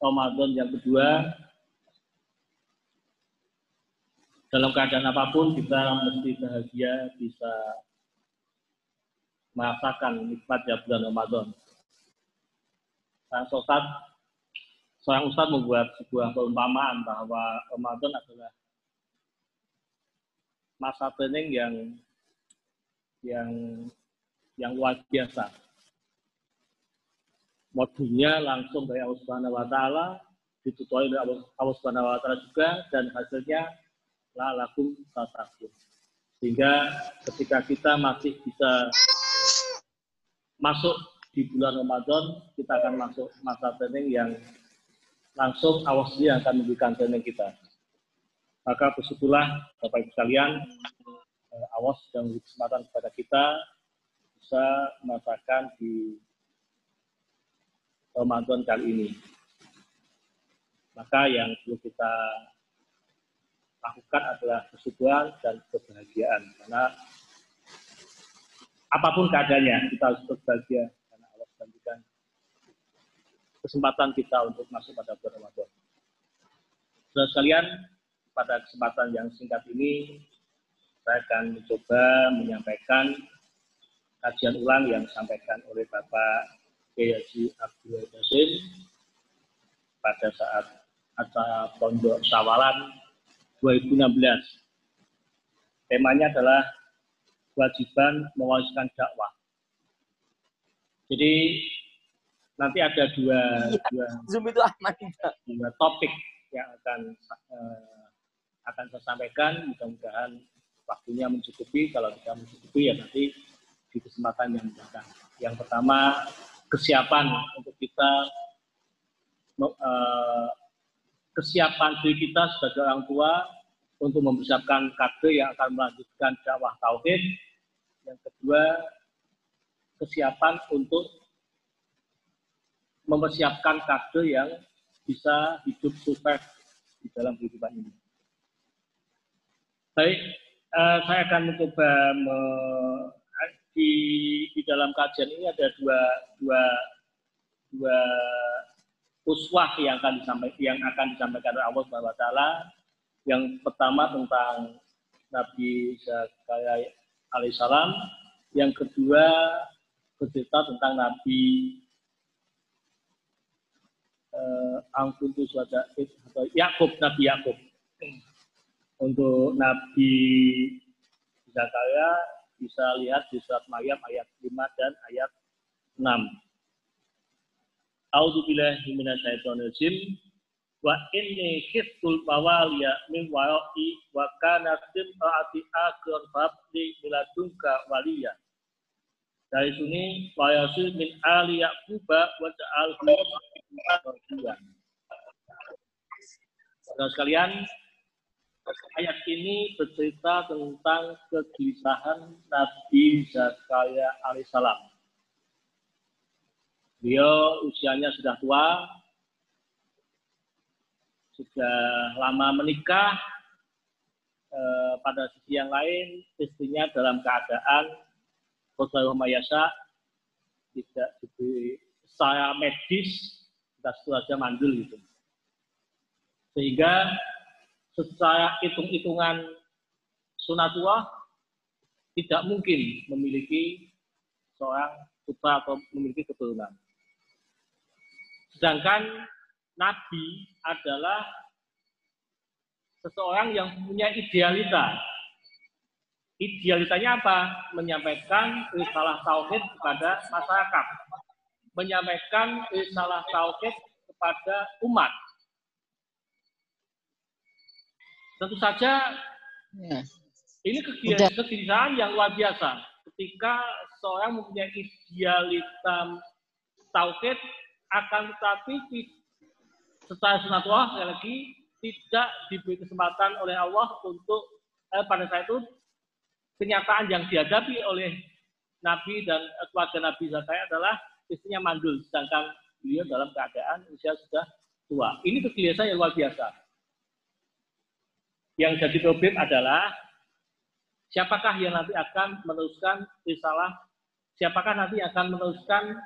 Ramadan yang kedua. Dalam keadaan apa pun kita mesti bahagia bisa merasakan nikmatnya bulan Ramadan. Sang Ustaz seorang ustadz membuat sebuah perumpamaan bahwa Ramadan adalah masa training yang yang yang luar biasa. Modulnya langsung dari Allah Subhanahu wa taala, ditutupi oleh Allah Subhanahu wa taala juga dan hasilnya la lakum tatakun. Sehingga ketika kita masih bisa masuk di bulan Ramadan, kita akan masuk masa training yang langsung awas dia akan memberikan training kita. Maka bersyukurlah Bapak Ibu sekalian, eh, awas dan memberi kesempatan kepada kita bisa merasakan di Ramadan kali ini. Maka yang perlu kita lakukan adalah bersyukur dan kebahagiaan. Karena apa pun keadaannya, kita harus berbahagia karena Allah memberikan kesempatan kita untuk masuk pada bulan Ramadan. Saudara sekalian, pada kesempatan yang singkat ini, saya akan mencoba menyampaikan kajian ulang yang disampaikan oleh Bapak Kiai Abdul Yasin pada saat acara Pondok Sawalan 2016. Temanya adalah kewajiban mewariskan dakwah. Jadi nanti ada dua, iya, dua Zoom itu aman dua topik yang akan uh, akan saya sampaikan. Mudah-mudahan waktunya mencukupi. Kalau tidak mencukupi ya nanti di kesempatan yang datang. Yang pertama kesiapan untuk kita uh, kesiapan diri kita sebagai orang tua untuk mempersiapkan kader yang akan melanjutkan dakwah tauhid. Yang kedua, kesiapan untuk mempersiapkan kader yang bisa hidup sukses di dalam kehidupan ini. Baik, uh, saya akan mencoba me, di, di dalam kajian ini ada dua dua dua uswah yang akan disampaikan yang akan disampaikan oleh Allah Subhanahu wa taala. Yang pertama tentang Nabi Zakaria alaihissalam, yang kedua bercerita tentang Nabi uh, angkutu suada atau Yakub Nabi Yakub untuk Nabi Zakaria bisa lihat di surat Maryam ayat 5 dan ayat 6. A'udzu billahi minasyaitonir rajim wa inni khiftul mawaliya min wara'i wa kana timra'ati akhir babli miladunka waliya dari sini wayasil min ali yaquba wa ta'al Saudara sekalian, ayat ini bercerita tentang kegelisahan Nabi Zakaria alaihissalam. Beliau usianya sudah tua, sudah lama menikah, eh, pada sisi yang lain istrinya dalam keadaan Khosayu Mayasa tidak di secara medis kita itu aja mandul gitu. Sehingga secara hitung-hitungan sunatullah tidak mungkin memiliki seorang putra atau memiliki keturunan. Sedangkan Nabi adalah seseorang yang punya idealita, Idealitanya apa? Menyampaikan risalah tauhid kepada masyarakat. Menyampaikan risalah tauhid kepada umat. Tentu saja ya. ini kegelisahan yang luar biasa. Ketika seorang mempunyai idealitas tauhid akan tetapi secara sunatullah sekali lagi tidak diberi kesempatan oleh Allah untuk eh, pada saat itu kenyataan yang dihadapi oleh Nabi dan keluarga Nabi Zakaria adalah istrinya mandul, sedangkan beliau dalam keadaan usia sudah tua. Ini kegelisahan yang luar biasa. Yang jadi problem adalah siapakah yang nanti akan meneruskan risalah, siapakah nanti akan meneruskan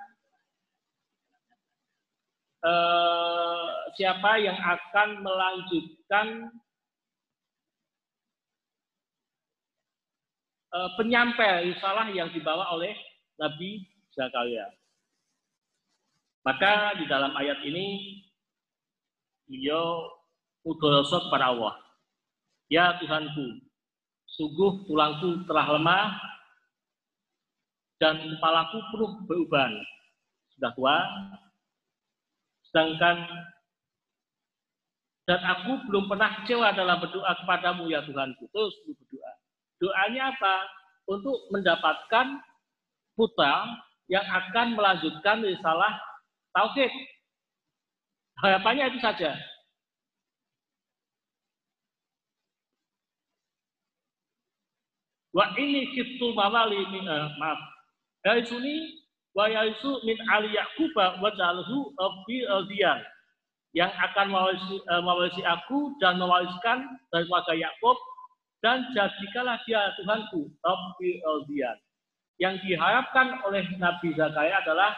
eh, siapa yang akan melanjutkan eh, penyampai risalah yang dibawa oleh Nabi Zakaria. Maka di dalam ayat ini beliau udolosot kepada Allah. Ya Tuhanku, sungguh tulangku telah lemah dan kepalaku penuh beruban. Sudah tua, Sedangkan dan aku belum pernah kecewa dalam berdoa kepadamu ya Tuhanku. Terus berdoa. Doanya apa? Untuk mendapatkan putra yang akan melanjutkan risalah tauhid. Harapannya itu saja. Wa ini kitu mawali min, maaf. Dari sini wa yaisu min ali yaquba wa jalhu rabbi aldiyan yang akan mewarisi, uh, mewarisi aku dan mewariskan dari keluarga Yakub dan jadikanlah dia Tuhanku Rabbi aldiyan yang diharapkan oleh Nabi Zakaria adalah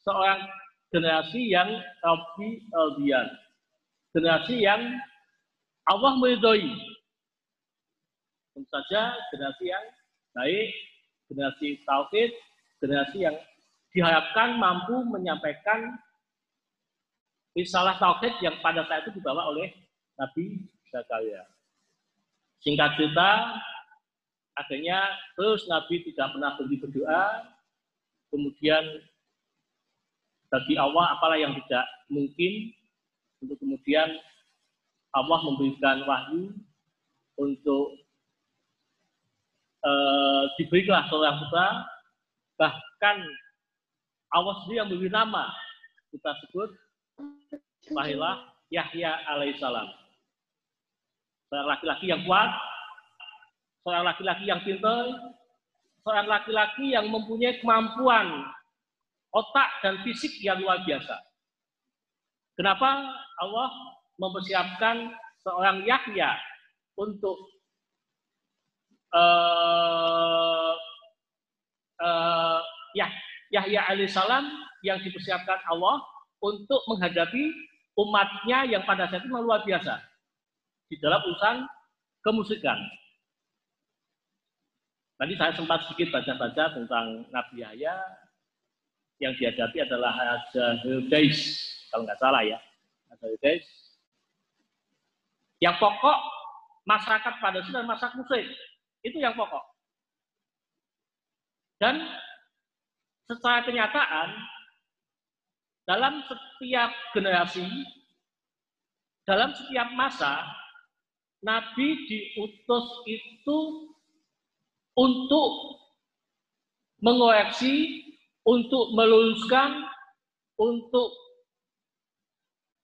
seorang generasi yang Rabbi aldiyan generasi yang Allah meridhoi tentu saja generasi yang baik generasi tauhid generasi yang diharapkan mampu menyampaikan risalah tauhid yang pada saat itu dibawa oleh Nabi Zakaria. Singkat cerita, akhirnya terus Nabi tidak pernah berhenti berdoa, kemudian bagi Allah apalah yang tidak mungkin untuk kemudian Allah memberikan wahyu untuk uh, diberilah seorang putra Bahkan Allah sendiri yang memberi nama kita sebut lahirlah Yahya alaihissalam. Seorang laki-laki yang kuat, seorang laki-laki yang pintar, seorang laki-laki yang mempunyai kemampuan otak dan fisik yang luar biasa. Kenapa Allah mempersiapkan seorang Yahya untuk uh, uh, ya Yahya alaihissalam yang dipersiapkan Allah untuk menghadapi umatnya yang pada saat itu luar biasa di dalam urusan kemusikan. Tadi saya sempat sedikit baca-baca tentang Nabi Yahya yang dihadapi adalah Raja Herodes, kalau nggak salah ya. Raja. Yang pokok masyarakat pada dan masyarakat musik. Itu yang pokok. Dan secara kenyataan, dalam setiap generasi, dalam setiap masa, Nabi diutus itu untuk mengoreksi, untuk meluruskan, untuk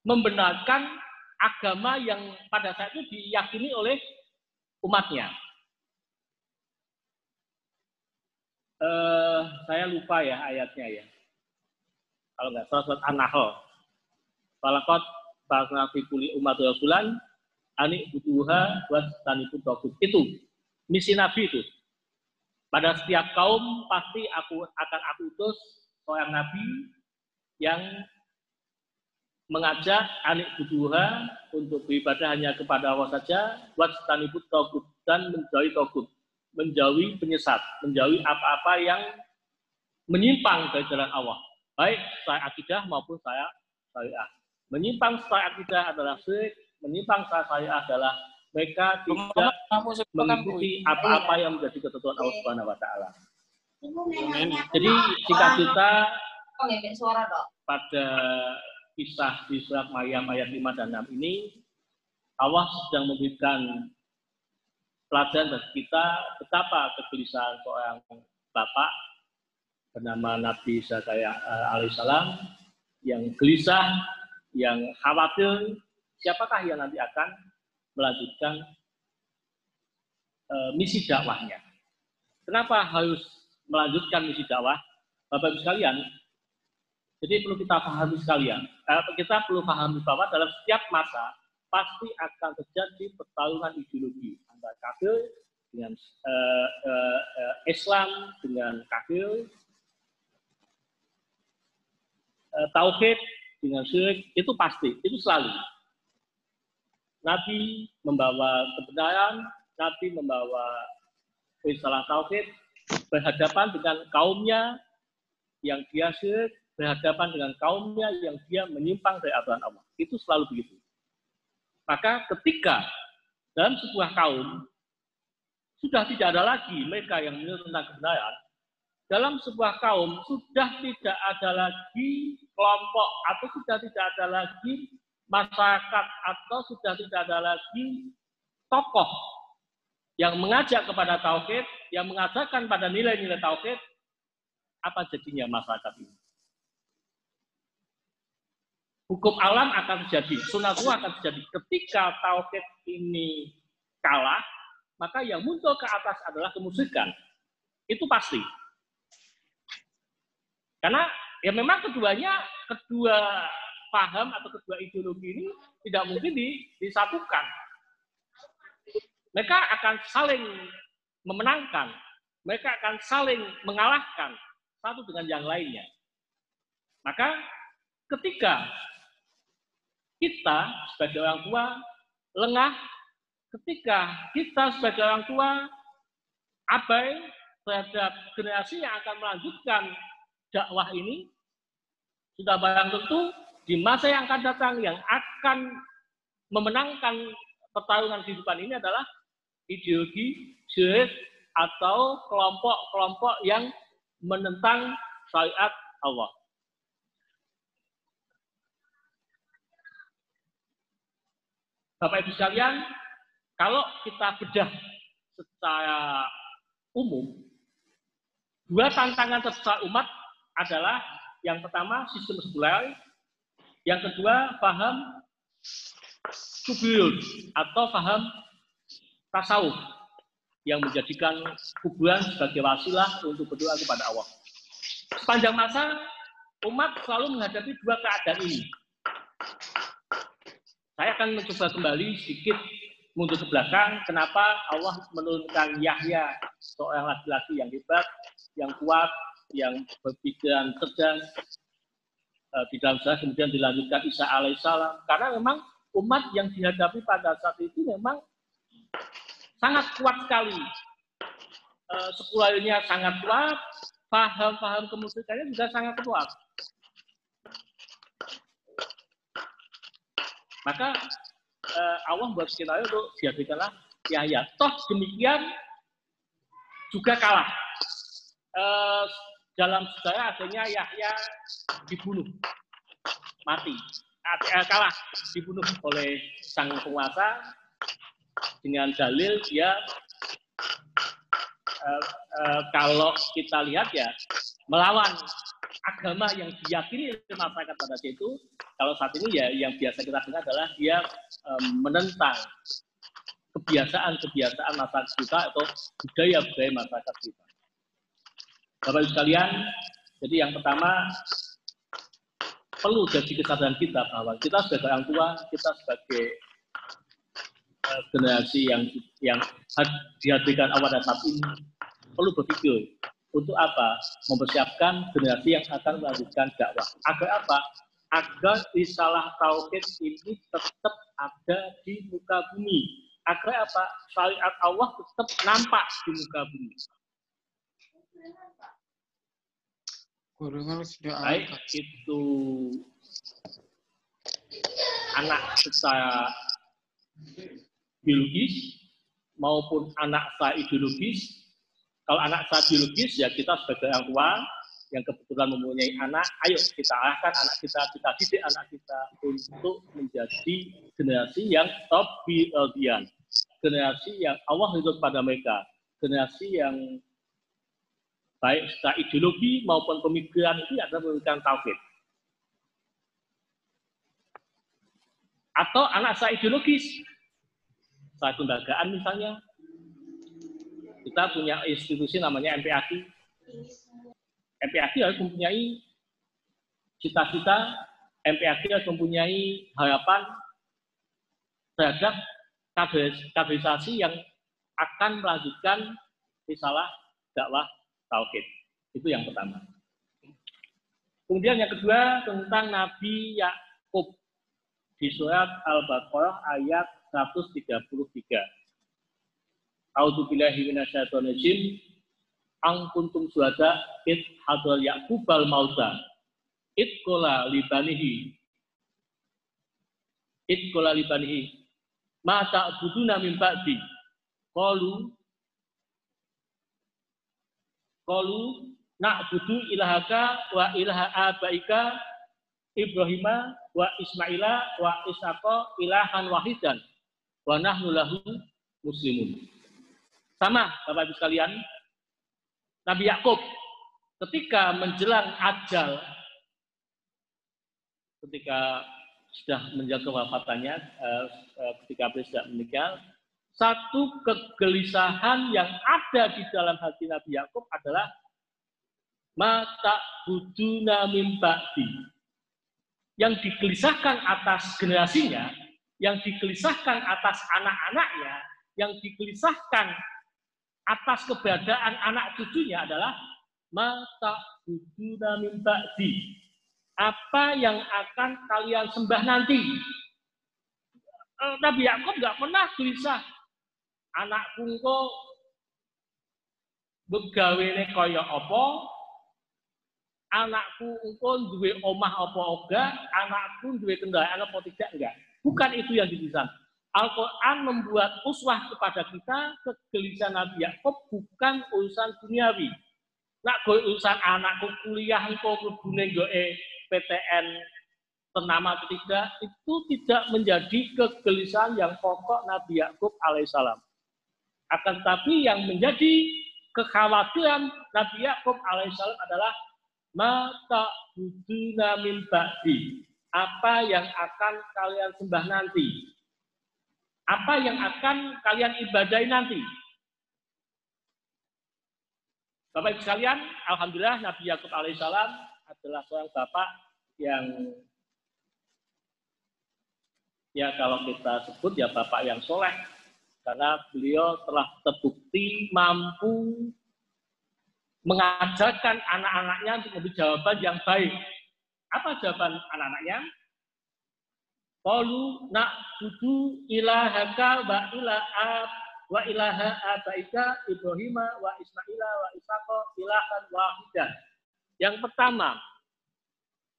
membenarkan agama yang pada saat itu diyakini oleh umatnya. Uh, saya lupa ya ayatnya ya. Kalau nggak salah surat An-Nahl. Falakot Ba'athna fi kulli umat rasulan ani butuha buat tanipun togut. Itu misi Nabi itu. Pada setiap kaum pasti aku akan aku utus seorang nabi yang mengajak anik butuha untuk beribadah hanya kepada Allah saja, buat taniput togut dan menjauhi togut menjauhi penyesat, menjauhi apa-apa yang menyimpang dari jalan Allah. Baik saya akidah maupun saya syariah. Menyimpang saya akidah adalah syirik, menyimpang saya syariah adalah mereka tidak mengikuti apa-apa yang menjadi ketentuan Allah Subhanahu wa taala. Jadi jika kita pada kisah di surat Maryam ayat 5 dan 6 ini Allah sedang memberikan pelajaran bagi kita betapa kegelisahan seorang bapak bernama Nabi Zakaria uh, alaihissalam yang gelisah, yang khawatir siapakah yang nanti akan melanjutkan uh, misi dakwahnya. Kenapa harus melanjutkan misi dakwah? Bapak Ibu sekalian, jadi perlu kita pahami sekalian, uh, kita perlu pahami bahwa dalam setiap masa pasti akan terjadi pertarungan ideologi antara kafir dengan uh, uh, uh, Islam dengan kafir, uh, tauhid dengan syirik itu pasti, itu selalu. Nabi membawa kebenaran, Nabi membawa risalah tauhid berhadapan dengan kaumnya yang dia syirik, berhadapan dengan kaumnya yang dia menyimpang dari aturan Allah. Itu selalu begitu. Maka ketika dalam sebuah kaum sudah tidak ada lagi mereka yang menurut tentang kebenaran, dalam sebuah kaum sudah tidak ada lagi kelompok atau sudah tidak ada lagi masyarakat atau sudah tidak ada lagi tokoh yang mengajak kepada tauhid, yang mengajarkan pada nilai-nilai tauhid, apa jadinya masyarakat ini? Hukum alam akan terjadi, sunatullah akan terjadi. Ketika tauhid ini kalah, maka yang muncul ke atas adalah kemusikan. Itu pasti. Karena ya memang keduanya, kedua paham atau kedua ideologi ini tidak mungkin disatukan. Mereka akan saling memenangkan, mereka akan saling mengalahkan satu dengan yang lainnya. Maka ketika kita sebagai orang tua lengah, ketika kita sebagai orang tua abai terhadap generasi yang akan melanjutkan dakwah ini, sudah barang tentu di masa yang akan datang yang akan memenangkan pertarungan kehidupan ini adalah ideologi jihad atau kelompok-kelompok yang menentang syariat Allah. Bapak Ibu sekalian, kalau kita bedah secara umum, dua tantangan terbesar umat adalah yang pertama sistem sekuler yang kedua, paham kubil atau paham tasawuf yang menjadikan kuburan sebagai wasilah untuk berdoa kepada Allah. Sepanjang masa, umat selalu menghadapi dua keadaan ini. Saya akan mencoba kembali sedikit mundur ke belakang, kenapa Allah menurunkan Yahya, seorang laki-laki yang hebat, yang kuat, yang berpikiran cerdas, uh, di dalam sejarah kemudian dilanjutkan Isa alaihissalam karena memang umat yang dihadapi pada saat itu memang sangat kuat sekali. Uh, sekularinya sangat kuat paham-paham kemusikannya juga sangat kuat maka uh, Allah buat skenario untuk dihadirkanlah Yahya toh demikian juga kalah. Uh, dalam sejarah adanya Yahya dibunuh mati. Eh, kalah dibunuh oleh sang penguasa. Dengan dalil dia uh, uh, kalau kita lihat ya melawan agama yang diyakini oleh masyarakat pada saat itu kalau saat ini ya yang biasa kita dengar adalah dia um, menentang kebiasaan-kebiasaan masyarakat kita atau budaya-budaya masyarakat kita. Bapak Ibu sekalian, jadi yang pertama perlu jadi kesadaran kita bahwa kita sebagai orang tua, kita sebagai uh, generasi yang yang dihadirkan awal dan saat ini perlu berpikir untuk apa? Mempersiapkan generasi yang akan melanjutkan dakwah. Agar apa? Agar risalah tauhid ini tetap ada di muka bumi. Agar apa? Syariat Allah tetap nampak di muka bumi. Baik itu anak secara biologis maupun anak secara ideologis. Kalau anak secara biologis ya kita sebagai orang tua yang kebetulan mempunyai anak, ayo kita arahkan anak kita, kita didik anak kita untuk menjadi generasi yang top biologian, generasi yang Allah hidup pada mereka, generasi yang baik secara ideologi maupun pemikiran itu adalah pemikiran tauhid. Atau anak saya ideologis. Saya kelembagaan misalnya. Kita punya institusi namanya MPAKI. MPAKI harus mempunyai cita-cita, MPAKI harus mempunyai harapan terhadap kaderisasi yang akan melanjutkan risalah dakwah tauhid. Itu yang pertama. Kemudian yang kedua tentang Nabi Yakub di surat Al-Baqarah ayat 133. A'udzu billahi minasyaitonir rajim. Ang kuntum suhada id hadal Yaqubal mauta. Id qala libanihi. Id qala libanihi. Ma ta'buduna min ba'di. Qalu Qalu na'budu ilahaka wa ilaha abaika Ibrahima wa Ismaila wa Isaka ilahan wahidan wa nahnu lahu muslimun. Sama Bapak Ibu sekalian, Nabi Yakub ketika menjelang ajal ketika sudah menjaga wafatannya eh, eh, ketika beliau sudah meninggal satu kegelisahan yang ada di dalam hati Nabi Yakub adalah mata buduna mimba'di. Yang digelisahkan atas generasinya, yang digelisahkan atas anak-anaknya, yang digelisahkan atas keberadaan anak cucunya adalah mata buduna mimba'di. Apa yang akan kalian sembah nanti? Eh, Nabi Yakub nggak pernah gelisah. Anakku engko begawene kaya apa? Anakku engko duwe omah apa ora anakku duwe kendaraan apa tidak enggak? Bukan itu yang dituliskan Al-Quran membuat uswah kepada kita kegelisahan Nabi Yakub bukan urusan duniawi. Nak gue urusan anakku kuliah engkau kebune gue PTN ternama ketiga itu tidak menjadi kegelisahan yang pokok Nabi Yakub alaihissalam. Akan tetapi yang menjadi kekhawatiran Nabi Yakub alaihissalam adalah mata buduna min ba'di. Apa yang akan kalian sembah nanti? Apa yang akan kalian ibadai nanti? Bapak Ibu sekalian, Alhamdulillah Nabi Yakub alaihissalam adalah seorang bapak yang ya kalau kita sebut ya bapak yang soleh, karena beliau telah terbukti mampu mengajarkan anak-anaknya untuk memberi jawaban yang baik. Apa jawaban anak-anaknya? Qalu na'budu ilahaka wa ilaha wa ilaha abaika Ibrahim wa Ismaila wa Isaka ilahan wahidan. Yang pertama,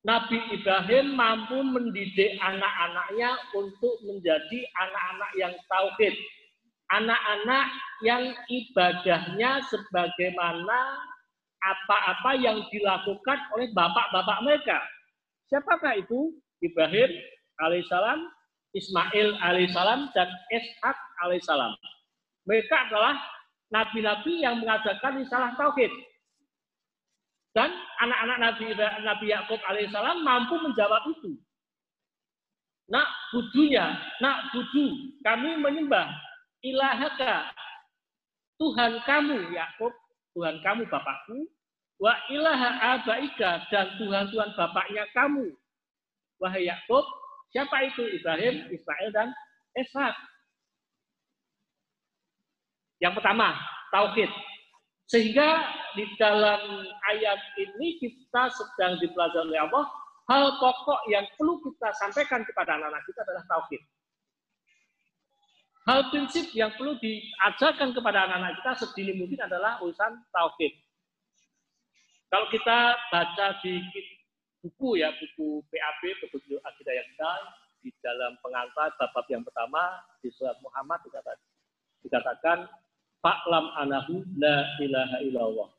Nabi Ibrahim mampu mendidik anak-anaknya untuk menjadi anak-anak yang tauhid, anak-anak yang ibadahnya sebagaimana apa-apa yang dilakukan oleh bapak-bapak mereka. Siapakah itu? Ibrahim alaihissalam, Ismail alaihissalam, dan Ishak alaihissalam. Mereka adalah nabi-nabi yang mengajarkan risalah tauhid. Dan anak-anak Nabi Nabi Yakub alaihissalam mampu menjawab itu. Nak budunya, nak budu, kami menyembah ilahaka Tuhan kamu Yakub, Tuhan kamu bapakku, wa ilaha abaika dan Tuhan-Tuhan bapaknya kamu. Wahai Yakub, siapa itu? Ibrahim, Ismail dan Ishak. Yang pertama, tauhid. Sehingga di dalam ayat ini kita sedang dipelajari oleh Allah, hal pokok yang perlu kita sampaikan kepada anak-anak kita adalah tauhid. Hal prinsip yang perlu diajarkan kepada anak-anak kita sedini mungkin adalah urusan tauhid. Kalau kita baca di buku ya, buku PAB, buku akidah yang kita, di dalam pengantar bab yang pertama di surat Muhammad dikatakan, dikatakan Fa'lam anahu la ilaha illallah.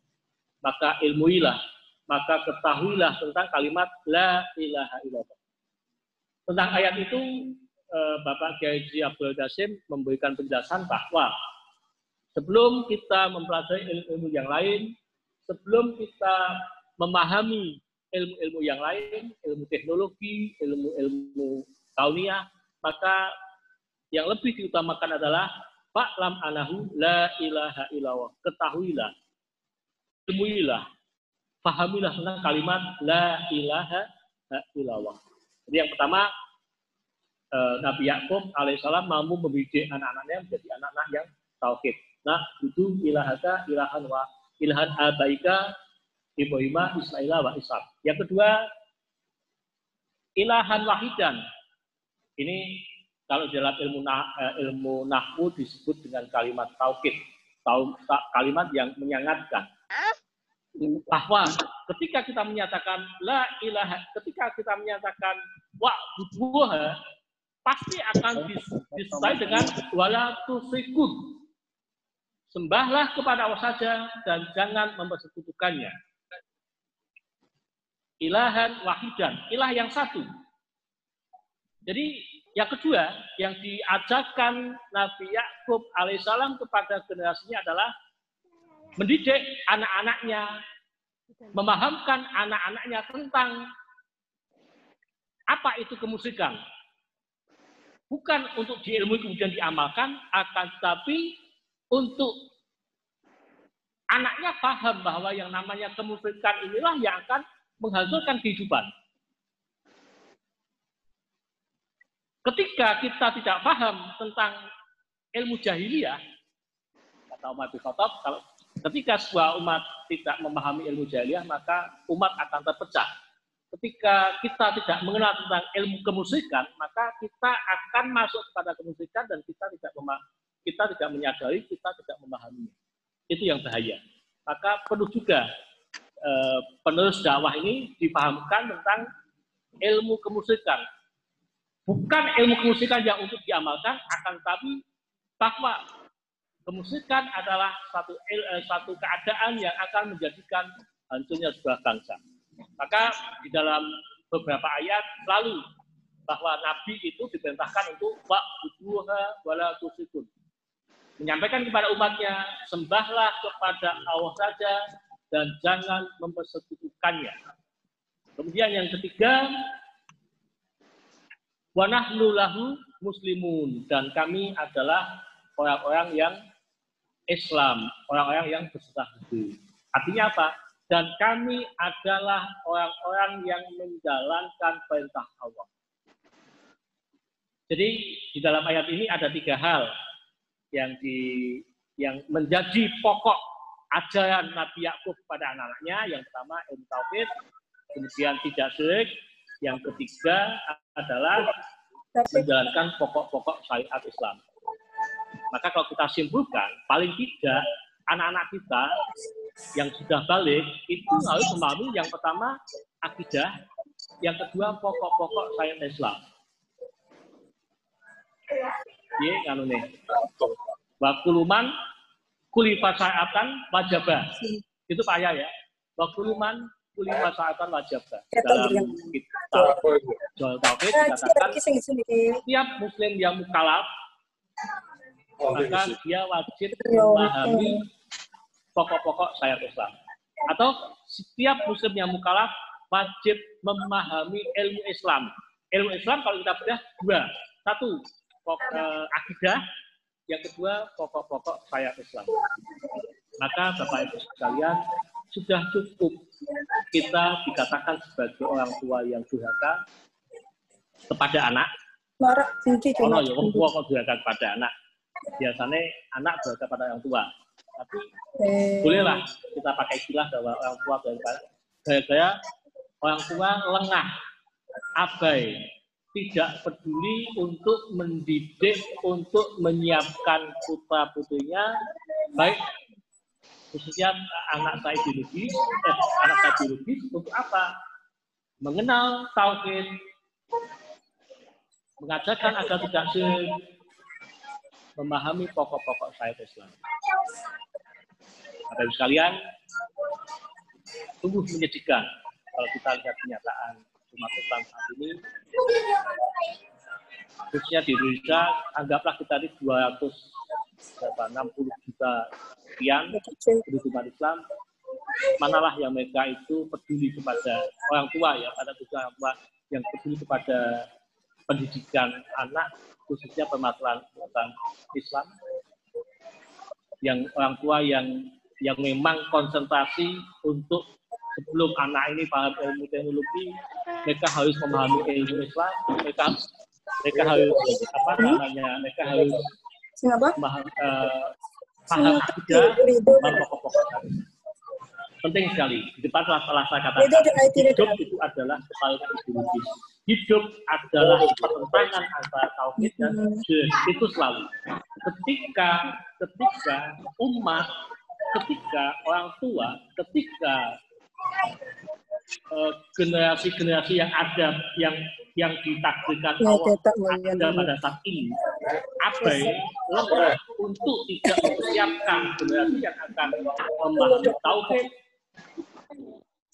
Maka ilmuilah, maka ketahuilah tentang kalimat la ilaha illallah. Tentang ayat itu Eh, Bapak Kiai Abdul Qasim memberikan penjelasan bahwa sebelum kita mempelajari ilmu-ilmu yang lain, sebelum kita memahami ilmu-ilmu yang lain, ilmu teknologi, ilmu-ilmu kauniyah, maka yang lebih diutamakan adalah Lam anahu la ilaha illallah. Ketahuilah, temuilah, pahamilah tentang kalimat la ilaha illallah. Jadi yang pertama eh, Nabi Yakub alaihissalam mampu mendidik anak-anaknya menjadi anak-anak yang tauhid. Nah, itu ilahaka ilahan wa ilahan abaika Ibrahimah, Ismaila, wa Ishak. Yang kedua, ilahan wahidan. Ini kalau dalam ilmu nah, ilmu nahwu disebut dengan kalimat tauhid, kalimat yang menyangatkan. Bahwa ketika kita menyatakan la ilaha, ketika kita menyatakan wa buduha, pasti akan disertai dengan wala tusikun. Sembahlah kepada Allah saja dan jangan mempersekutukannya. Ilahan wahidan, ilah yang satu. Jadi yang kedua, yang diajarkan Nabi Yakub alaihissalam kepada generasinya adalah mendidik anak-anaknya, memahamkan anak-anaknya tentang apa itu kemusikan. Bukan untuk diilmui kemudian diamalkan, akan tetapi untuk anaknya paham bahwa yang namanya kemusikan inilah yang akan menghancurkan kehidupan. Ketika kita tidak paham tentang ilmu jahiliyah, kata Umar bin Khattab, kalau ketika sebuah umat tidak memahami ilmu jahiliyah, maka umat akan terpecah. Ketika kita tidak mengenal tentang ilmu kemusikan, maka kita akan masuk kepada kemusikan dan kita tidak kita tidak menyadari, kita tidak memahaminya. Itu yang bahaya. Maka perlu juga eh, penerus dakwah ini dipahamkan tentang ilmu kemusikan, bukan ilmu kemusikan yang untuk diamalkan, akan tetapi bahwa kemusikan adalah satu eh, satu keadaan yang akan menjadikan hancurnya sebuah bangsa. Maka di dalam beberapa ayat lalu bahwa Nabi itu diperintahkan untuk wa buduha wala tusikun. Menyampaikan kepada umatnya, sembahlah kepada Allah saja dan jangan mempersekutukannya. Kemudian yang ketiga, Wa nahnu lahu muslimun dan kami adalah orang-orang yang Islam, orang-orang yang berserah diri. Artinya apa? Dan kami adalah orang-orang yang menjalankan perintah Allah. Jadi di dalam ayat ini ada tiga hal yang di yang menjadi pokok ajaran Nabi Yakub pada anak-anaknya. Yang pertama ilmu tauhid, kemudian tidak syirik, yang ketiga adalah menjalankan pokok-pokok syariat Islam. Maka kalau kita simpulkan, paling tidak anak-anak kita yang sudah balik itu harus memahami yang pertama akidah, yang kedua pokok-pokok syariat Islam. Iya, kan nih. Wakuluman kulifa syariatan wajabah. Itu payah ya. Wakuluman kuli masyarakat wajib dalam kitab jual tauhid dikatakan setiap muslim yang mukalaf maka dia wajib memahami pokok-pokok syariat Islam. Atau setiap muslim yang mukalaf wajib memahami ilmu Islam. Ilmu Islam kalau kita bedah dua. Satu pokok, eh, akidah yang kedua pokok-pokok syariat Islam maka Bapak Ibu sekalian sudah cukup kita dikatakan sebagai orang tua yang durhaka kepada anak. Oh, ya, orang tua kok durhaka kepada anak. Biasanya anak durhaka pada orang tua. Tapi eh. bolehlah kita pakai istilah bahwa orang tua gaya-gaya orang tua lengah, abai, tidak peduli untuk mendidik, untuk menyiapkan putra putrinya baik khususnya anak saya biologis, eh, anak saya biologis untuk apa? Mengenal tauhid, mengajarkan agar tidak memahami pokok-pokok saya Islam. Bapak Ibu sekalian, sungguh menyedihkan kalau kita lihat kenyataan umat Islam saat ini. Khususnya di Indonesia, anggaplah kita ini 200 60 juta sekian umat Islam. Manalah yang mereka itu peduli kepada orang tua ya pada orang tua yang peduli kepada pendidikan anak khususnya permasalahan tentang Islam. Yang orang tua yang yang memang konsentrasi untuk sebelum anak ini paham ilmu teknologi mereka harus memahami ilmu Islam mereka mereka harus apa namanya mereka harus memaham, uh, paham juga pokok-pokok penting sekali. Di depan saya katakan hidup itu adalah kepala ideologis. Hidup adalah pertentangan antara tauhid dan syirik itu selalu. Ketika ketika umat ketika orang tua ketika eh, generasi-generasi uh, yang ada yang yang ditakdirkan ya, Allah ada pada saat ini. Abai lemah untuk tidak mempersiapkan generasi yang akan memahami tauhid.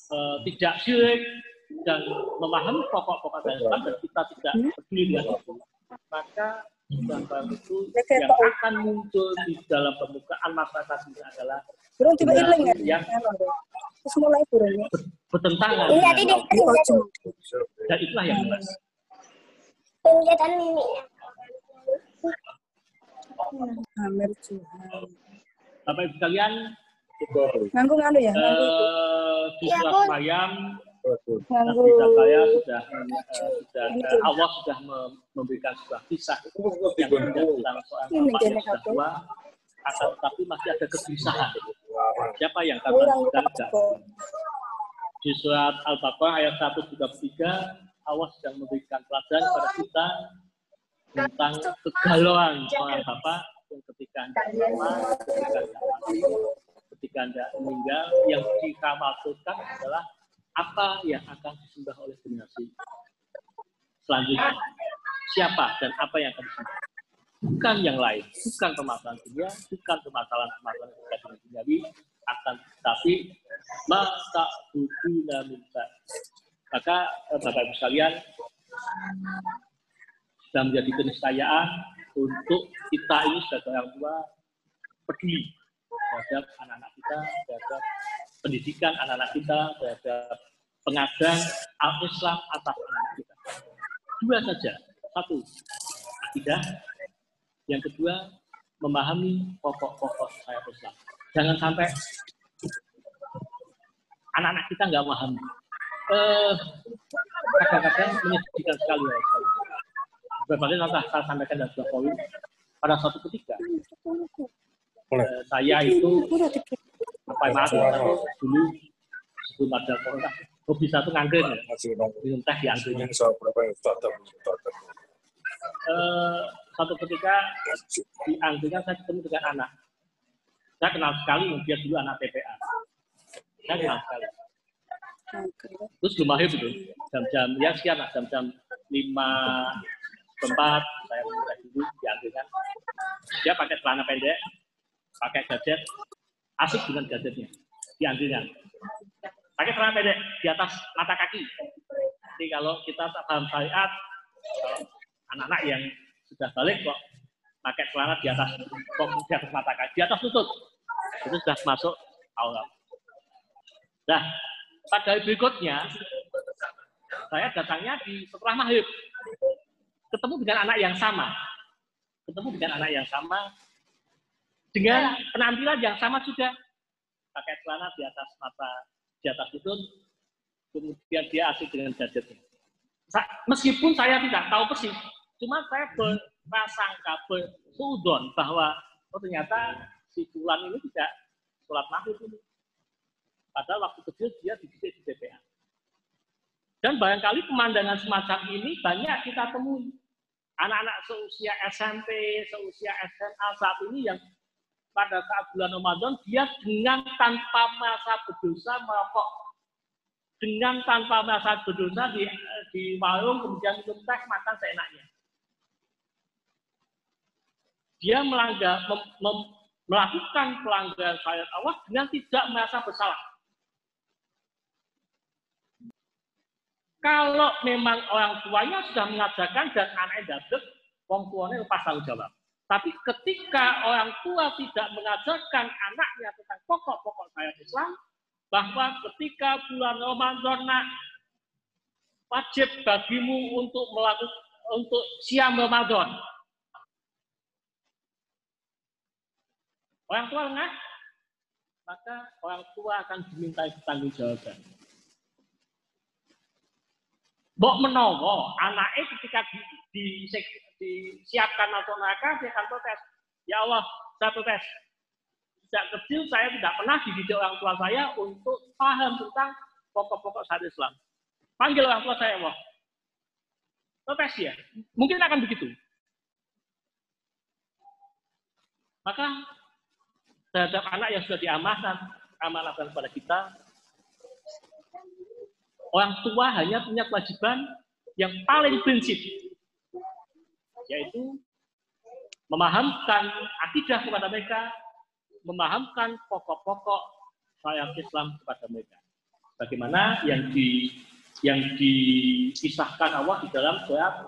Uh, tidak syirik dan memahami pokok-pokok dari Islam dan kita tidak hmm? peduli dengan itu, maka gambar itu yang akan muncul di dalam permukaan masyarakat ini adalah Burung tiba hilang ya? Yang Terus mulai burung Bertentangan. Iya, tadi Dan itulah yang jelas. Amer Tuhan. Bapak Ibu sekalian, Nganggung anu ya? Uh, di surat ya, Maryam, Nabi Zakaria sudah uh, sudah uh, Allah sudah memberikan sebuah kisah. Yang tentang seorang bapak yang sudah tua, akan tetapi masih ada kegelisahan. Siapa yang akan melanjutkan Di surat Al-Baqarah ayat 133, Allah sedang memberikan pelajaran kepada kita tentang kegalauan seorang bapak yang ketika anda ketika anda mati, ketika Anda meninggal, yang maksudkan adalah apa yang akan disembah oleh generasi selanjutnya. Siapa dan apa yang akan disembah. Bukan yang lain, bukan permasalahan dunia, bukan permasalahan-permasalahan yang duniawi, akan tapi maka buduna minta. Maka eh, Bapak Ibu sekalian sudah menjadi keniscayaan untuk kita ini sebagai orang tua peduli terhadap anak-anak kita, terhadap pendidikan anak-anak kita, terhadap pengadaan al-Islam atas anak kita. Dua saja. Satu, akidah. Yang kedua, memahami pokok-pokok saya Islam. Jangan sampai anak-anak kita nggak memahami. Eh, kadang-kadang menyedihkan sekali ya. Berbagai contoh saya sampaikan dalam sebuah poin pada suatu ketika uh, saya itu apa maaf dulu sebelum ada corona hobi satu nganggur ya. Minum teh di angkringan uh, satu ketika di angkringan saya ketemu dengan anak. Saya kenal sekali dia dulu anak TPA saya kenal sekali terus belum akhir itu jam-jam ya sekian lah jam-jam lima tempat saya mulai dulu di angkringan dia pakai celana pendek pakai gadget, asik dengan gadgetnya, diambilnya. Pakai celana pendek di atas mata kaki. Jadi kalau kita tak paham syariat, kalau anak-anak yang sudah balik kok pakai celana di atas kok di atas mata kaki, di atas lutut, itu sudah masuk aula. Nah, pada hari berikutnya, saya datangnya di setelah maghrib, ketemu dengan anak yang sama, ketemu dengan anak yang sama, dengan penampilan yang sama juga pakai celana di atas mata di atas itu kemudian dia asik dengan gadgetnya. Meskipun saya tidak tahu persis cuma saya berprasangka bersudon bahwa oh ternyata si Fulan ini tidak sholat maghrib ini padahal waktu kecil dia dididik di TPA dan barangkali pemandangan semacam ini banyak kita temui. Anak-anak seusia SMP, seusia SMA saat ini yang pada saat bulan Ramadan dia dengan tanpa merasa berdosa merokok. Dengan tanpa merasa berdosa di, di warung kemudian minum teh makan seenaknya. Dia melanggar mem, mem, melakukan pelanggaran syariat Allah dengan tidak merasa bersalah kalau memang orang tuanya sudah mengajarkan dan anaknya dapat, wong tuanya lepas tanggung jawab. Tapi ketika orang tua tidak mengajarkan anaknya tentang pokok-pokok syariat Islam, bahwa ketika bulan Ramadan nak wajib bagimu untuk melakukan untuk siam Ramadan. Orang tua lengah, maka orang tua akan diminta tanggung jawaban. Mbok menowo anaknya ketika di, di, disiapkan masuk neraka dia akan protes. Ya Allah, saya protes. Sejak kecil saya tidak pernah dididik orang tua saya untuk paham tentang pokok-pokok syariat Islam. Panggil orang tua saya Allah. Protes ya. Mungkin akan begitu. Maka terhadap anak yang sudah diamanahkan amanahkan kepada kita, orang tua hanya punya kewajiban yang paling prinsip, yaitu memahamkan akidah kepada mereka, memahamkan pokok-pokok syariat Islam kepada mereka. Bagaimana yang di yang dikisahkan Allah di dalam surat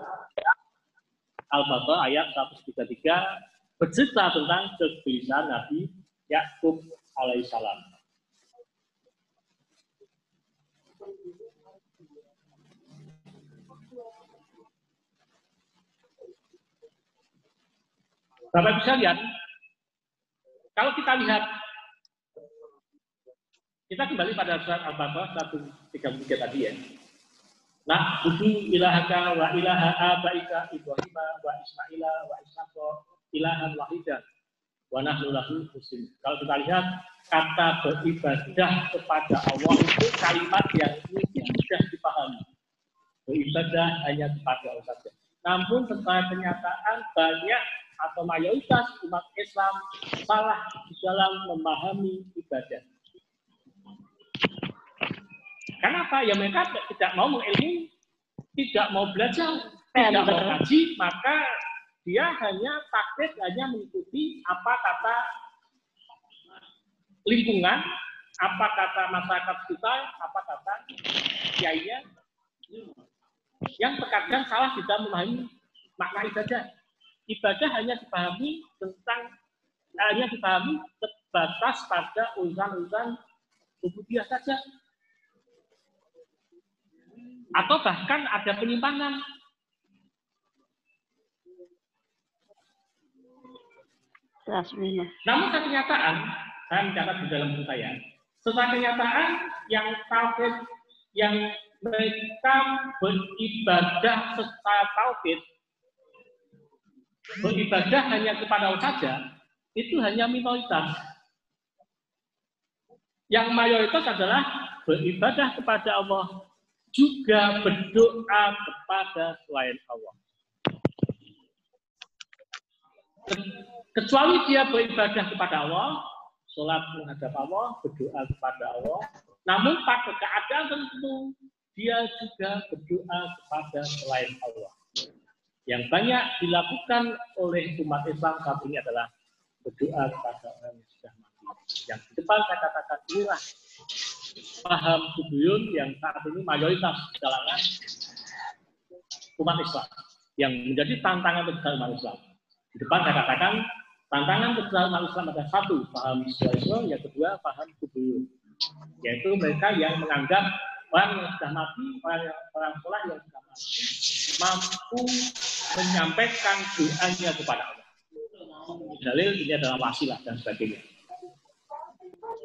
Al-Baqarah ayat 133 bercerita tentang kegelisahan Nabi Yakub alaihissalam. Bapak bisa lihat, kalau kita lihat, kita kembali pada surat Al-Baqarah 133 tadi ya. Nah, budu ilahaka wa ilaha abaika Ibrahim wa Ismaila wa Ishaqa ilahan wahidah wa nahnu lahu muslim. Kalau kita lihat kata beribadah kepada Allah itu kalimat yang mudah dipahami. Beribadah hanya kepada Allah saja. Namun setelah kenyataan banyak atau mayoritas umat Islam salah di dalam memahami ibadah. Kenapa? Ya mereka tidak mau mengilmi, tidak mau belajar, tidak mau kaji, maka dia hanya takdir hanya mengikuti apa kata lingkungan, apa kata masyarakat kita, apa kata kiainya, yang terkadang salah kita memahami makna ibadah. Ibadah hanya dipahami tentang hanya dipahami terbatas pada urusan-urusan ubudiyah saja. Atau bahkan ada penyimpangan. Namun kenyataan, saya mencatat di dalam buku saya, setelah kenyataan yang tauhid yang mereka beribadah secara tauhid, beribadah hanya kepada Allah saja, itu hanya minoritas. Yang mayoritas adalah beribadah kepada Allah, juga berdoa kepada selain Allah. Kecuali dia beribadah kepada Allah, sholat menghadap Allah, berdoa kepada Allah. Namun pada keadaan tertentu, dia juga berdoa kepada selain Allah. Yang banyak dilakukan oleh umat Islam saat ini adalah berdoa kepada orang yang sudah mati. Yang di depan saya katakan inilah paham kubuyun yang saat ini mayoritas kalangan umat Islam yang menjadi tantangan besar umat Islam. Di depan saya katakan tantangan besar umat Islam ada satu, paham Islam, yang kedua paham kubuyun. Yaitu mereka yang menganggap orang yang sudah mati, orang orang sholat yang sudah mati, mampu menyampaikan doanya kepada Allah. Dalil ini adalah wasilah dan sebagainya.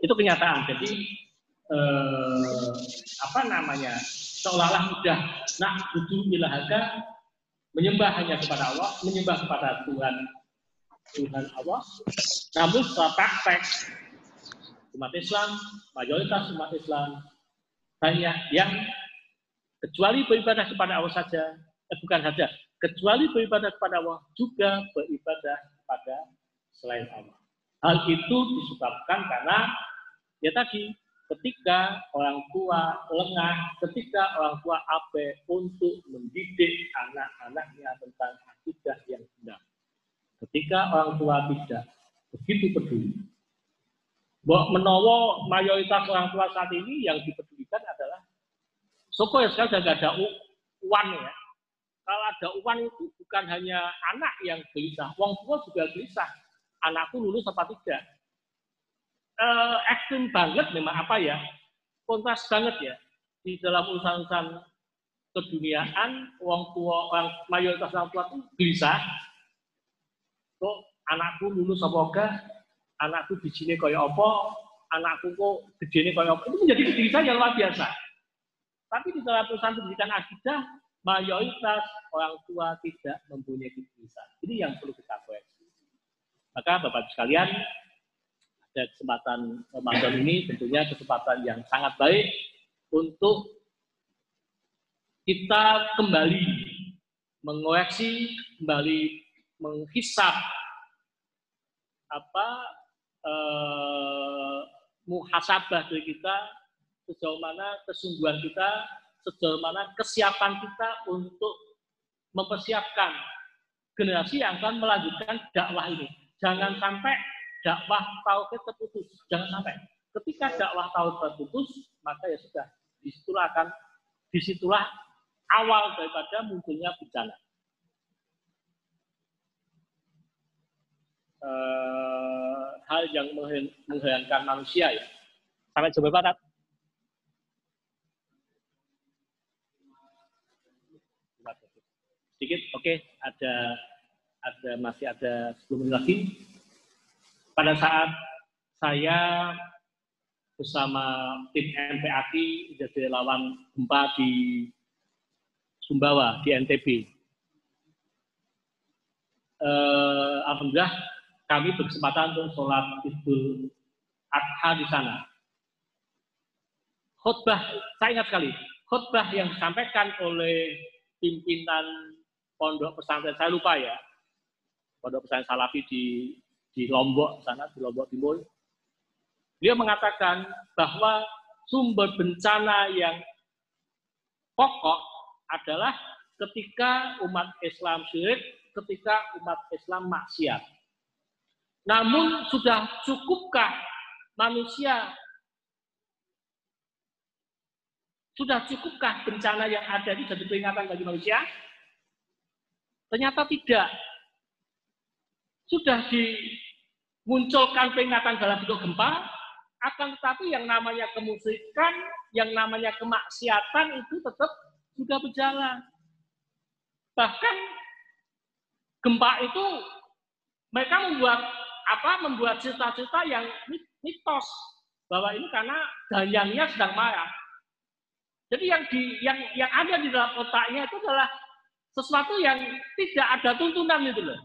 Itu kenyataan. Jadi eh, apa namanya seolah-olah sudah nak butuh ilahaka menyembah hanya kepada Allah, menyembah kepada Tuhan Tuhan Allah. Namun setelah praktek umat Islam, mayoritas umat Islam banyak yang kecuali beribadah kepada Allah saja, eh, bukan saja, kecuali beribadah kepada Allah juga beribadah kepada selain Allah. Hal itu disebabkan karena ya tadi ketika orang tua lengah, ketika orang tua ape untuk mendidik anak-anaknya tentang akidah yang benar. Ketika orang tua tidak begitu peduli, bahwa menowo mayoritas orang tua saat ini yang dipedulikan adalah Soko ya sekarang sudah ada uang ya. Kalau ada uang itu bukan hanya anak yang gelisah, wong tua juga gelisah. Anakku lulus apa tidak? uh, ekstrim banget memang apa ya kontras banget ya di dalam urusan-urusan keduniaan, wong tua, orang mayoritas orang tua itu gelisah. Kok anakku lulus apa enggak? Anakku sini kaya apa? Anakku kok gedene kaya apa? Itu menjadi kegelisahan yang luar biasa. Tapi di dalam perusahaan pendidikan akidah, mayoritas orang tua tidak mempunyai kegelisahan. Ini yang perlu kita koreksi. Maka Bapak sekalian, ada kesempatan Ramadan ini tentunya kesempatan yang sangat baik untuk kita kembali mengoreksi, kembali menghisap apa eh, muhasabah dari kita sejauh mana kesungguhan kita, sejauh mana kesiapan kita untuk mempersiapkan generasi yang akan melanjutkan dakwah ini. Jangan sampai dakwah tauhid terputus, jangan sampai. Ketika dakwah tauhid terputus, maka ya sudah di situlah akan di situlah awal daripada munculnya bencana. Uh, hal yang mengherankan manusia ya. Sampai jumpa Pak sedikit oke okay, ada ada masih ada 10 menit lagi pada saat saya bersama tim MPAKI jadi lawan gempa di Sumbawa di NTB. Eh, Alhamdulillah kami berkesempatan untuk sholat Idul Adha di sana. Khutbah, saya ingat sekali, khutbah yang disampaikan oleh pimpinan pondok pesantren saya lupa ya pondok pesantren Salafi di di Lombok sana di Lombok Timur dia mengatakan bahwa sumber bencana yang pokok adalah ketika umat Islam syirik, ketika umat Islam maksiat. Namun sudah cukupkah manusia sudah cukupkah bencana yang ada ini jadi peringatan bagi manusia? Ternyata tidak. Sudah dimunculkan peringatan dalam bentuk gempa, akan tetapi yang namanya kemusikan, yang namanya kemaksiatan itu tetap juga berjalan. Bahkan gempa itu mereka membuat apa? Membuat cerita-cerita yang mitos bahwa ini karena dayangnya sedang marah. Jadi yang di yang yang ada di dalam otaknya itu adalah sesuatu yang tidak ada tuntunan itu loh.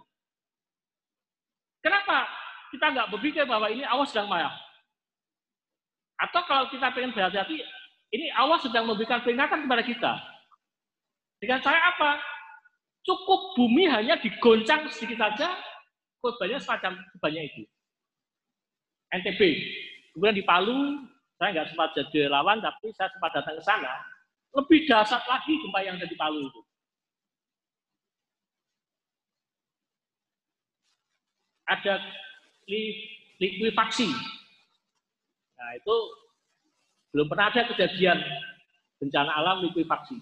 Kenapa kita nggak berpikir bahwa ini awas sedang marah? Atau kalau kita pengen berhati-hati, ini awas sedang memberikan peringatan kepada kita. Dengan cara apa? Cukup bumi hanya digoncang sedikit saja, korbannya semacam sebanyak itu. NTB. Kemudian di Palu, saya nggak sempat jadi lawan, tapi saya sempat datang ke sana. Lebih dasar lagi gempa yang ada di Palu itu. Ada likuifaksi. Nah, itu belum pernah ada kejadian bencana alam likuifaksi.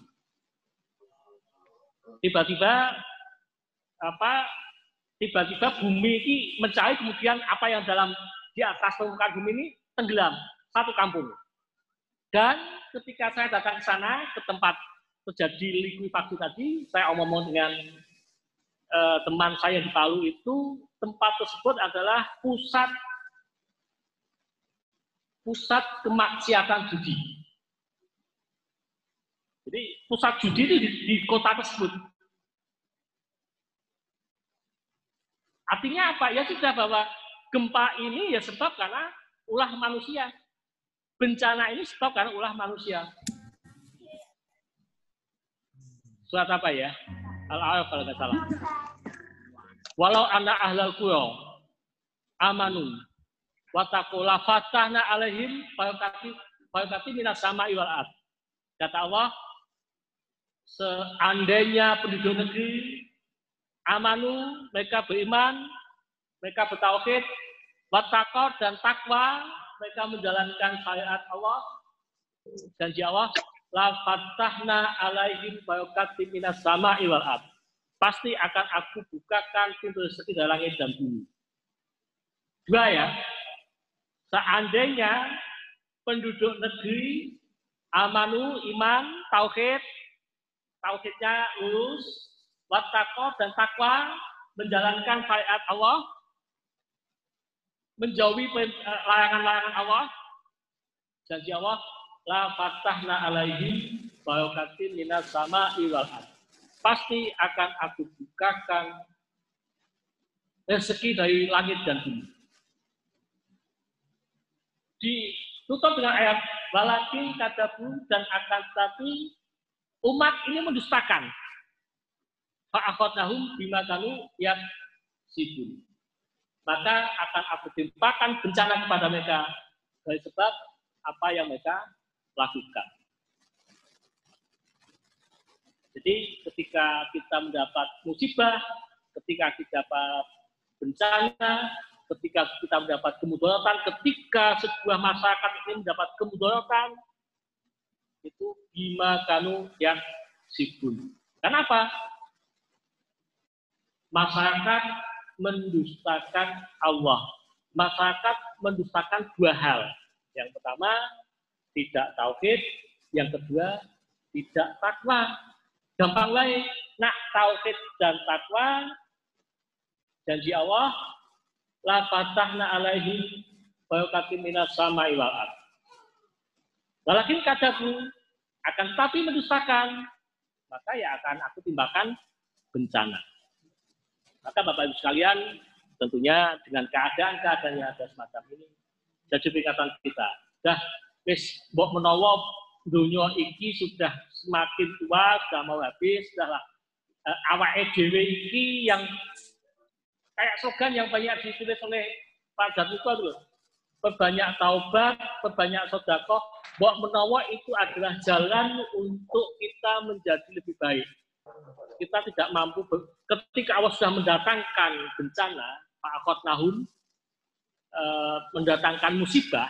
Tiba-tiba apa tiba-tiba bumi ini mencari kemudian apa yang dalam di atas permukaan bumi ini tenggelam satu kampung. Dan ketika saya datang ke sana ke tempat terjadi likuifaksi tadi, saya omong-omong dengan eh, teman saya di Palu itu tempat tersebut adalah pusat pusat kemaksiatan judi. Jadi pusat judi itu di, di kota tersebut. Artinya apa? Ya sudah bahwa gempa ini ya sebab karena ulah manusia. Bencana ini sebab karena ulah manusia. Surat apa ya? Al-A'raf kalau nggak salah. Walau anak ahlal qura amanu wa taqula fatahna alaihim fayakati fayakati minas sama iwal Kata Allah, seandainya penduduk negeri amanu, mereka beriman, mereka bertauhid, watakor dan takwa, mereka menjalankan syariat Allah dan Allah, la fatahna alaihim bayakati minas sama iwal pasti akan aku bukakan pintu rezeki dari langit dan bumi. Dua ya, seandainya penduduk negeri amanu, iman, tauhid, tauhidnya lurus, wattaqo dan takwa, menjalankan syariat Allah, menjauhi eh, larangan-larangan Allah, janji Allah, la fatahna alaihi barakatin minas sama iwal Pasti akan aku bukakan rezeki dari langit dan bumi. Ditutup dengan ayat walakin katabu dan akan tapi umat ini mendustakan. Fa'akhotnahum bima kanu yang sibun. Maka akan aku timpakan bencana kepada mereka dari sebab apa yang mereka lakukan. Jadi ketika kita mendapat musibah, ketika kita dapat bencana, ketika kita mendapat kemudaratan, ketika sebuah masyarakat ini mendapat kemudaratan, itu bima kanu yang sibun. Kenapa? Masyarakat mendustakan Allah. Masyarakat mendustakan dua hal. Yang pertama, tidak tauhid. Yang kedua, tidak takwa. Gampang lain, nak tauhid dan takwa, janji Allah, la fatahna alaihi bayukatim minas sama wal Walakin kadabu akan tapi mendustakan, maka ya akan aku timbakan bencana. Maka Bapak Ibu sekalian, tentunya dengan keadaan-keadaan yang ada semacam ini, jadi peringatan kita. Dah, wis mbok menawa dunia iki sudah semakin tua, sudah mau habis, sudahlah uh, awake dhewe iki yang kayak slogan yang banyak ditulis oleh Pak Zarniko itu perbanyak taubat, perbanyak sodakoh, bahwa menawa itu adalah jalan untuk kita menjadi lebih baik. Kita tidak mampu, ketika Allah sudah mendatangkan bencana, Pak Akot Nahun, e, mendatangkan musibah,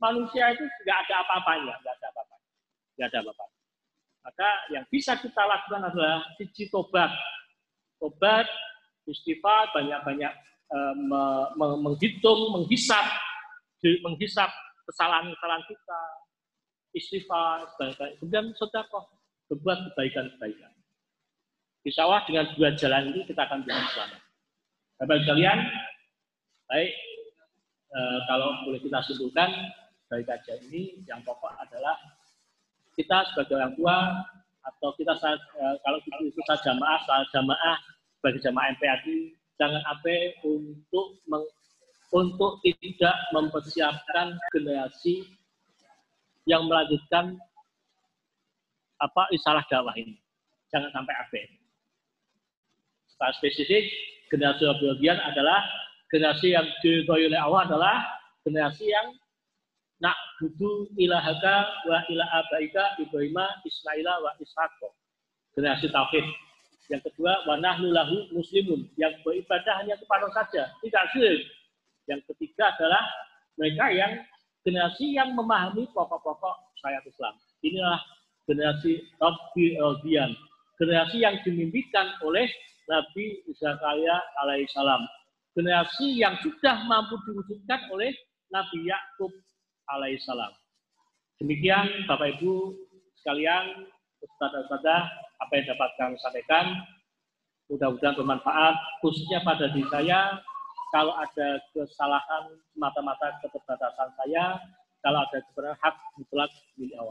manusia itu tidak ada apa-apanya, tidak ada apa-apanya, tidak ada apa-apanya. Maka yang bisa kita lakukan adalah siji tobat, tobat, istighfar, banyak-banyak e, menghitung, menghisap menghisap kesalahan-kesalahan kita, istighfar, kemudian sedekah, berbuat kebaikan-kebaikan. Insya dengan dua jalan ini kita akan bisa selamat. Bapak kalian, baik e, kalau boleh kita simpulkan dari kajian ini yang pokok adalah kita sebagai orang tua atau kita saat, e, kalau kita jamaah, saat jamaah sebagai jamaah MPAD jangan apa untuk meng, untuk tidak mempersiapkan generasi yang melanjutkan apa istilah dakwah ini. Jangan sampai abe. Secara spesifik, generasi yang adalah generasi yang diridhoi oleh Allah adalah generasi yang nak budu ilahaka wa ila abaika Ibrahim Ismaila wa Ishaq. Generasi tauhid. Yang kedua, wa nahnu lahu muslimun yang beribadah hanya kepada saja, tidak syirik yang ketiga adalah mereka yang generasi yang memahami pokok-pokok syariat Islam. Inilah generasi Rabbi Eldian. Generasi yang dimimpikan oleh Nabi Zakaria alaihissalam. Generasi yang sudah mampu diwujudkan oleh Nabi Yakub alaihissalam. Demikian Bapak Ibu sekalian, Ustaz-Ustazah, apa yang dapat kami sampaikan. Mudah-mudahan bermanfaat, khususnya pada diri saya, kalau ada kesalahan mata-mata keterbatasan saya, kalau ada kebenaran hak mutlak milik Allah.